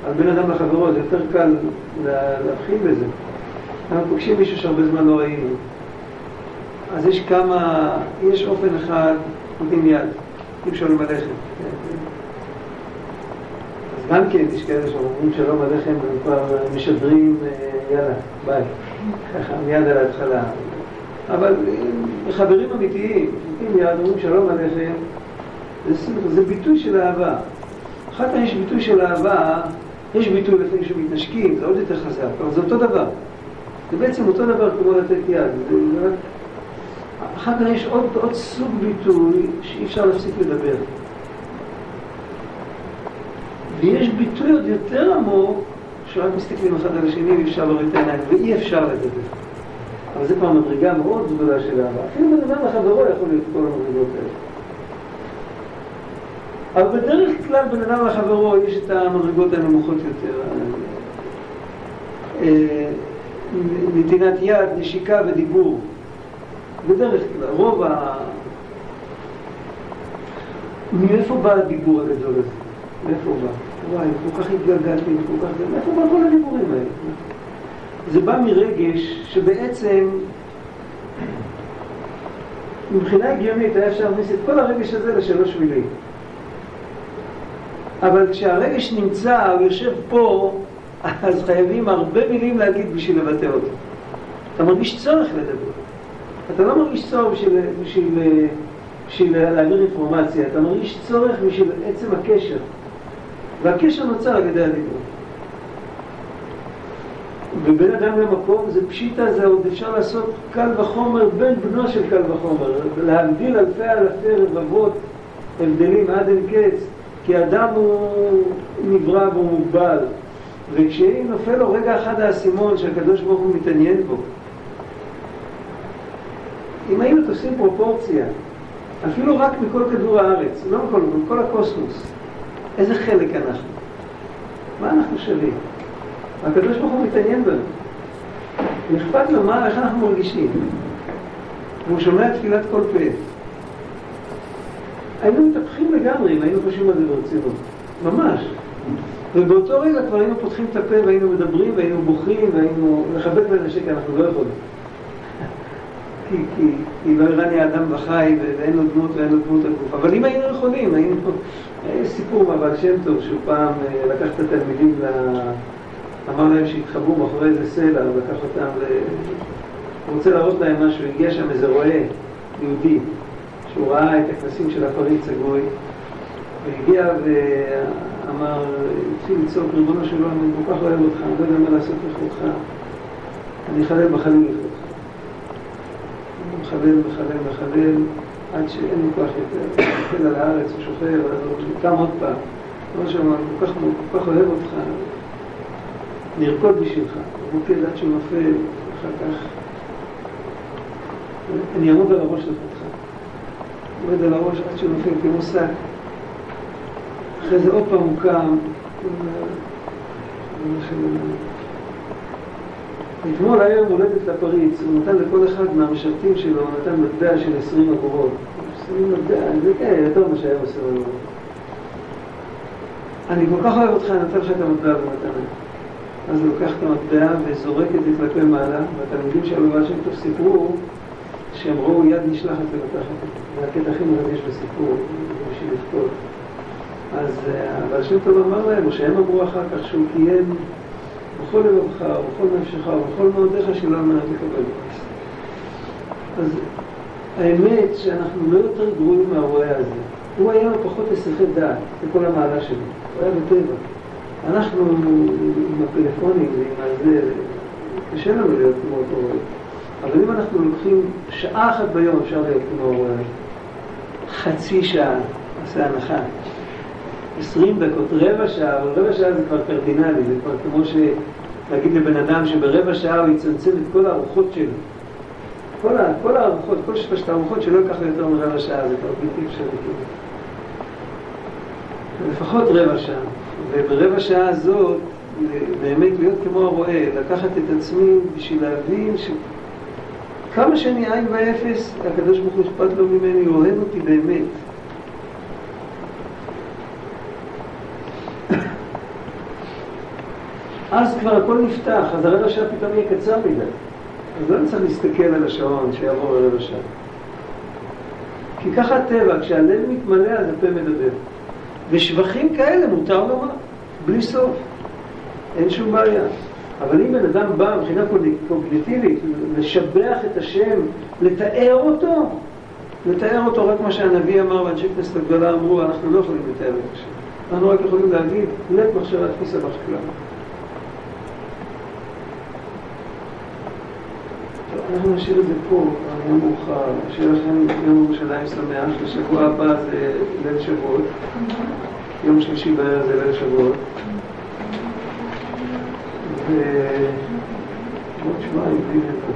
על בן אדם לחברו, זה יותר קל להבחין בזה. אנחנו פוגשים מישהו שהרבה זמן לא ראינו. אז יש כמה, יש אופן אחד, נותנים יד. אי אפשר למלא לחם. אז גם כן, יש כאלה שאומרים שלום עליכם, הם כבר משדרים, יאללה, ביי. ככה, מיד על ההתחלה. אבל חברים אמיתיים, נותנים יד, אומרים שלום זה, זה ביטוי של אהבה. אחר כך יש ביטוי של אהבה, יש ביטוי לפעמים שמתנשקים, זה עוד יותר חזק, אבל זה אותו דבר. זה בעצם אותו דבר כמו לתת יד. זה רק אחר כך יש עוד, עוד סוג ביטוי שאי אפשר להפסיק לדבר. ויש ביטוי עוד יותר עמוק, שרק מסתכלים אחד על השני ואי אפשר להוריד את העיניים, ואי אפשר לדבר. אבל זה כבר מדרגה מאוד גדולה של אהבה. אפילו בן אדם לחברו יכול להיות כל המדרגות האלה. אבל בדרך כלל בן אדם לחברו יש את המדרגות הנמוכות יותר. אה, נתינת יד, נשיקה ודיבור. בדרך כלל, רוב ה... מאיפה בא הדיבור הגדול הזה? מאיפה בא? וואי, כל כך התגלגלתי, כל כך... מאיפה בא כל הדיבורים האלה? זה בא מרגש שבעצם מבחינה הגיונית היה אפשר להכניס את כל הרגש הזה לשלוש מילים. אבל כשהרגש נמצא, הוא יושב פה, אז חייבים הרבה מילים להגיד בשביל לבטא אותו. אתה מרגיש צורך לדבר. אתה לא מרגיש צורך בשביל, בשביל, בשביל להעביר אינפורמציה, אתה מרגיש צורך בשביל עצם הקשר. והקשר נוצר על ידי הדיבור. ובין אדם למקום זה פשיטה, זה עוד אפשר לעשות קל וחומר בין בנו של קל וחומר, להגדיל אלפי אלפי רבבות הבדלים עד אין קץ, כי אדם הוא נברא והוא מוגבל, וכשאם נופל לו רגע אחד האסימון שהקדוש ברוך הוא מתעניין בו, אם היינו תופסים פרופורציה, אפילו רק מכל כדור הארץ, לא מכל, מכל הקוסמוס, איזה חלק אנחנו? מה אנחנו שווים? הקדוש ברוך הוא מתעניין בנו. אכפת לו מה, איך אנחנו מרגישים. והוא שומע תפילת כל פה. היינו מתהפכים לגמרי אם היינו חושבים על זה ברצינות. ממש. ובאותו רגע כבר היינו פותחים את הפה והיינו מדברים והיינו בוכים והיינו לחבק ולנשק, אנחנו לא יכולים. כי, כי, כי לא הראה האדם וחי ואין לו דמות ואין לו דמות הגוף. אבל אם היינו יכולים, היינו... יש סיפור מהבעל שם טוב שהוא פעם אה, לקח את התלמידים. אמר להם שהתחבאו מאחורי איזה סלע, לקח אותם ל... הוא רוצה להראות להם משהו, הגיע שם איזה רועה יהודי, שהוא ראה את הכנסים של הפריץ הגוי, והגיע ואמר, התחיל לצעוק, ריבונו של עולם, אני כל כך אוהב אותך, אני לא יודע מה לעשות לכבודך, אני אחלל בחליל לכבודך. הוא מחלל, מחלל, מחלל, עד שאין לי כוח יותר, הוא על הארץ, הוא שוכב, הוא קם עוד פעם. הוא אומר, כל כך אוהב אותך, נרקוד בשבילך, רוקד עד שהוא נופל, אחר כך אני אעמוד על הראש לכבודך. עומד על הראש עד שהוא נופל כמו שק. אחרי זה עוד פעם הוא קם, אתמול היה יום הולדת לפריץ, הוא נתן לכל אחד מהמשרתים שלו, הוא נתן מטבע של עשרים אגורות. עשרים מטבע, זה כן, יותר ממה שהיה עשרים אגורות. אני כל כך אוהב אותך, אני נותן לך את המטבע במתנה. אז הוא לוקח את המטבע וזורק את זה כלפי מעלה, והתלמידים של הבעל שם טוב סיפרו שהם ראו יד נשלחת ולוקחת את זה. הקטע הכי מרגש בסיפור, בשביל לבכות. אז אה, הבעל שם טוב אמר להם, או שהם אמרו אחר כך שהוא קיים בכל לבבך, ובכל נפשך, ובכל מאודיך שלא על מנת לקבל פרס. אז האמת שאנחנו לא יותר גרועים מהרועה הזה. הוא היה פחות הסחי דעת בכל המעלה שלו, הוא היה בטבע. אנחנו עם הפלאפונים ועם הזה, קשה לנו להיות כמו אותו רואה. אבל אם אנחנו לוקחים שעה אחת ביום אפשר להיות כמו רואה, חצי שעה, עושה הנחה. עשרים דקות, רבע שעה, אבל רבע שעה זה כבר קרדינלי, זה כבר כמו ש... להגיד לבן אדם שברבע שעה הוא יצמצם את כל הארוחות שלו. כל, ה, כל הארוחות, כל שלושת הארוחות שלא ייקח יותר מרבע שעה, זה כבר בלתי אפשרי. לפחות רבע שעה. וברבע שעה הזאת, באמת להיות כמו הרועה, לקחת את עצמי בשביל להבין שכמה שאני עין ואפס, הקדוש ברוך הוא אכפת לו ממני, הוא אוהב אותי באמת. אז כבר הכל נפתח, אז הרבע שעה פתאום יהיה קצר מדי. אז לא צריך להסתכל על השעון שיעבור רבע שעה. כי ככה הטבע, כשהלב מתמלא אז הפה מדבר. ושבחים כאלה מותר לומר, בלי סוף. אין שום בעיה. אבל אם בן אדם בא מבחינה קוגניטיבית, לשבח את השם, לתאר אותו, לתאר אותו רק מה שהנביא אמר ואנשי כנסת הגדולה אמרו, אנחנו לא יכולים לתאר את השם. אנחנו רק יכולים להגיד, לית מחשבה תפיסה בחקלם. אנחנו נשאיר את זה פה, היום מאוחר, נשאיר לכם יום ירושלים שמח, ושבוע הבא זה ליל שבועות, יום שלישי בערב זה ליל שבועות, ועוד שבועיים בלי נטו.